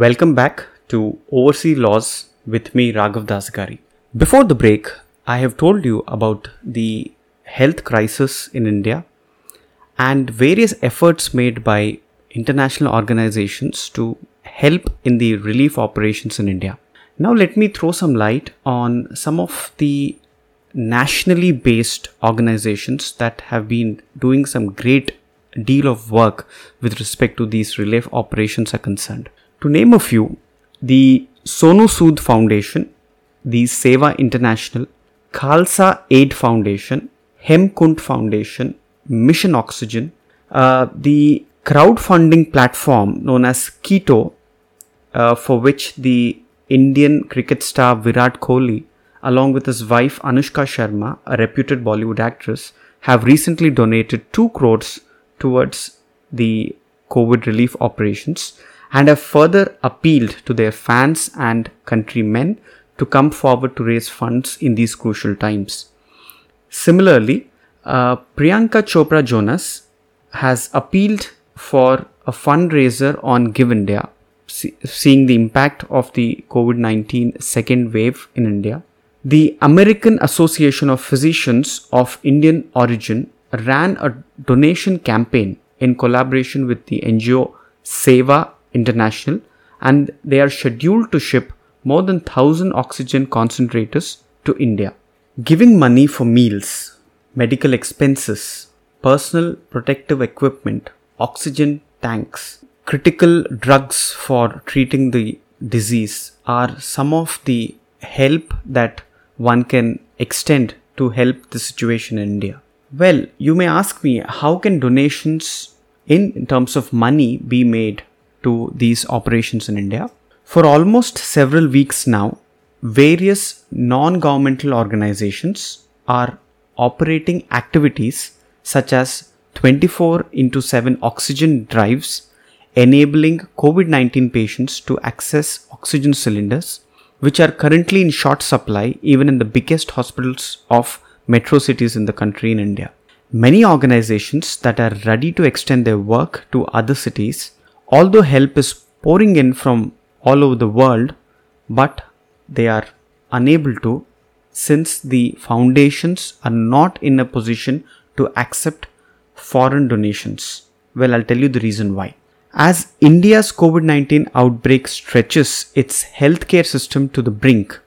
Welcome back to Overseas Laws with me, Raghav Dasagari. Before the break, I have told you about the health crisis in India and various efforts made by international organizations to help in the relief operations in India. Now, let me throw some light on some of the nationally based organizations that have been doing some great deal of work with respect to these relief operations are concerned. To name a few, the Sonu Sood Foundation, the Seva International, Khalsa Aid Foundation, Hemkund Foundation, Mission Oxygen, uh, the crowdfunding platform known as Ketto, uh, for which the Indian cricket star Virat Kohli, along with his wife Anushka Sharma, a reputed Bollywood actress, have recently donated 2 crores towards the COVID relief operations and have further appealed to their fans and countrymen to come forward to raise funds in these crucial times. Similarly, uh, Priyanka Chopra Jonas has appealed for a fundraiser on Give India, see, seeing the impact of the COVID 19 second wave in India. The American Association of Physicians of Indian origin ran a donation campaign in collaboration with the NGO Seva International and they are scheduled to ship more than 1000 oxygen concentrators to India. Giving money for meals, medical expenses, personal protective equipment, oxygen tanks, critical drugs for treating the disease are some of the help that one can extend to help the situation in India. Well, you may ask me how can donations in, terms of money be made to these operations in India? For almost several weeks now, various non governmental organizations are operating activities such as 24 into 7 oxygen drives, enabling COVID 19 patients to access oxygen cylinders, which are currently in short supply even in the biggest hospitals of metro cities in the country in India. Many organizations that are ready to extend their work to other cities, although help is pouring in from all over the world, but they are unable to since the foundations are not in a position to accept foreign donations. Well, I'll tell you the reason why. As India's COVID 19 outbreak stretches its healthcare system to the brink,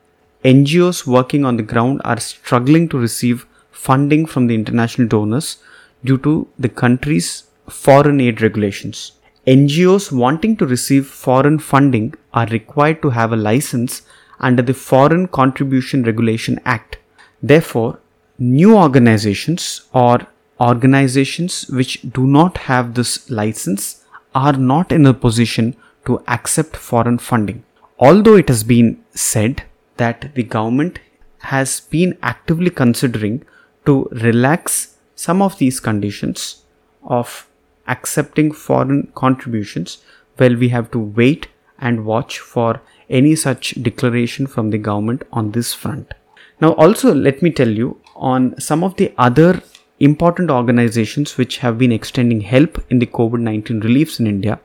NGOs working on the ground are struggling to receive funding from the international donors due to the country's foreign aid regulations. NGOs wanting to receive foreign funding are required to have a license under the Foreign Contribution Regulation Act. Therefore, new organizations or organizations which do not have this license are not in a position to accept foreign funding. Although it has been said that the government has been actively considering to relax some of these conditions of accepting foreign contributions, well, we have to wait and watch for any such declaration from the government on this front. Now, also, let me tell you on some of the other important organizations which have been extending help in the COVID 19 reliefs in India.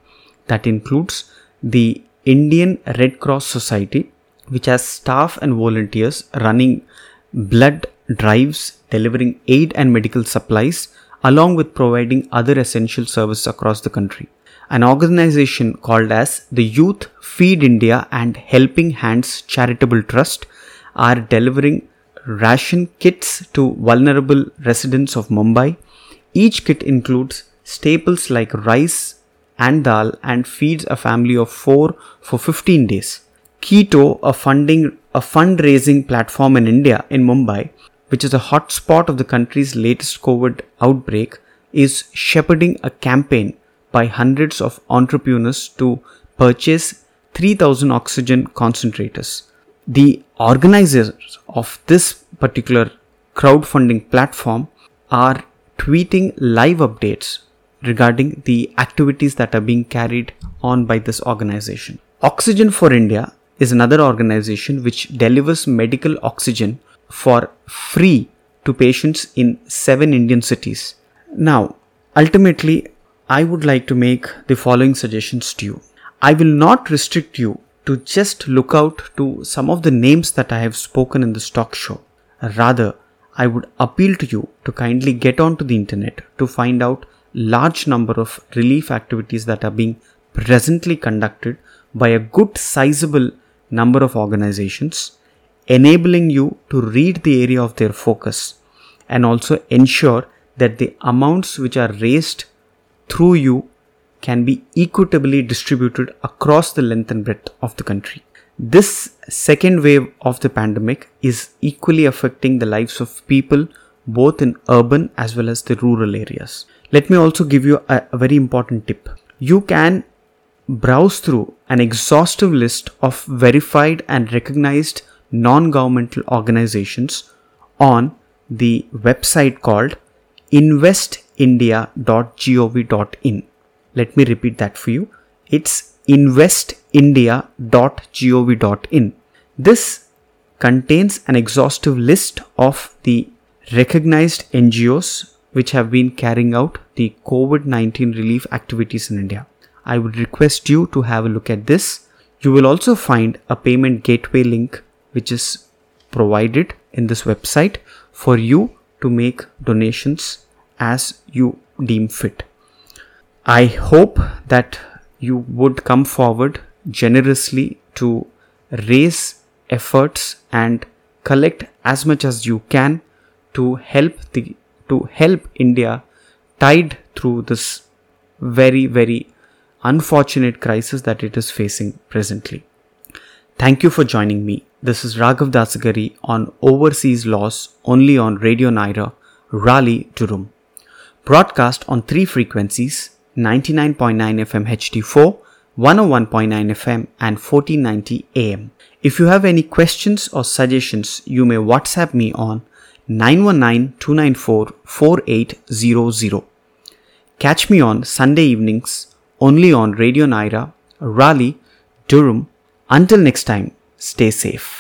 That includes the Indian Red Cross Society, which has staff and volunteers running blood drives, delivering aid and medical supplies, along with providing other essential services across the country. An organization called as the Youth Feed India and Helping Hands Charitable Trust are delivering ration kits to vulnerable residents of Mumbai. Each kit includes staples like rice and dal and feeds a family of 4 for 15 days. Ketto, a funding a fundraising platform in India in Mumbai, which is a hotspot of the country's latest COVID outbreak, is shepherding a campaign by hundreds of entrepreneurs to purchase 3000 oxygen concentrators the organizers of this particular crowdfunding platform are tweeting live updates regarding the activities that are being carried on by this organization. Oxygen for India is another organization which delivers medical oxygen for free to patients in seven Indian cities. Now, ultimately, I would like to make the following suggestions to you. I will not restrict you to just look out to some of the names that I have spoken in this talk show. Rather, I would appeal to you to kindly get onto the internet to find out large number of relief activities that are being presently conducted by a good sizable number of organizations enabling you to read the area of their focus and also ensure that the amounts which are raised through you can be equitably distributed across the length and breadth of the country. This second wave of the pandemic is equally affecting the lives of people both in urban as well as the rural areas. Let me also give you a, a very important tip. You can browse through an exhaustive list of verified and recognized non governmental organizations on the website called investindia.gov.in. Let me repeat that for you. It's investindia.gov.in. This contains an exhaustive list of the recognized NGOs which have been carrying out the COVID 19 relief activities in India. I would request you to have a look at this. You will also find a payment gateway link which is provided in this website for you to make donations as you deem fit. I hope that you would come forward generously to raise efforts and collect as much as you can to help the to help India tide through this very very unfortunate crisis that it is facing presently. Thank you for joining me. This is Raghav Dasagari on Overseas Laws only on Radio Nyra, Raleigh, Durham. Broadcast on three frequencies 99.9 FM HD4, 101.9 FM, and 1490 AM. If you have any questions or suggestions, you may WhatsApp me on 919 294 4800. Catch me on Sunday evenings only on Radio Nyra, Raleigh, Durham. Until next time, stay safe.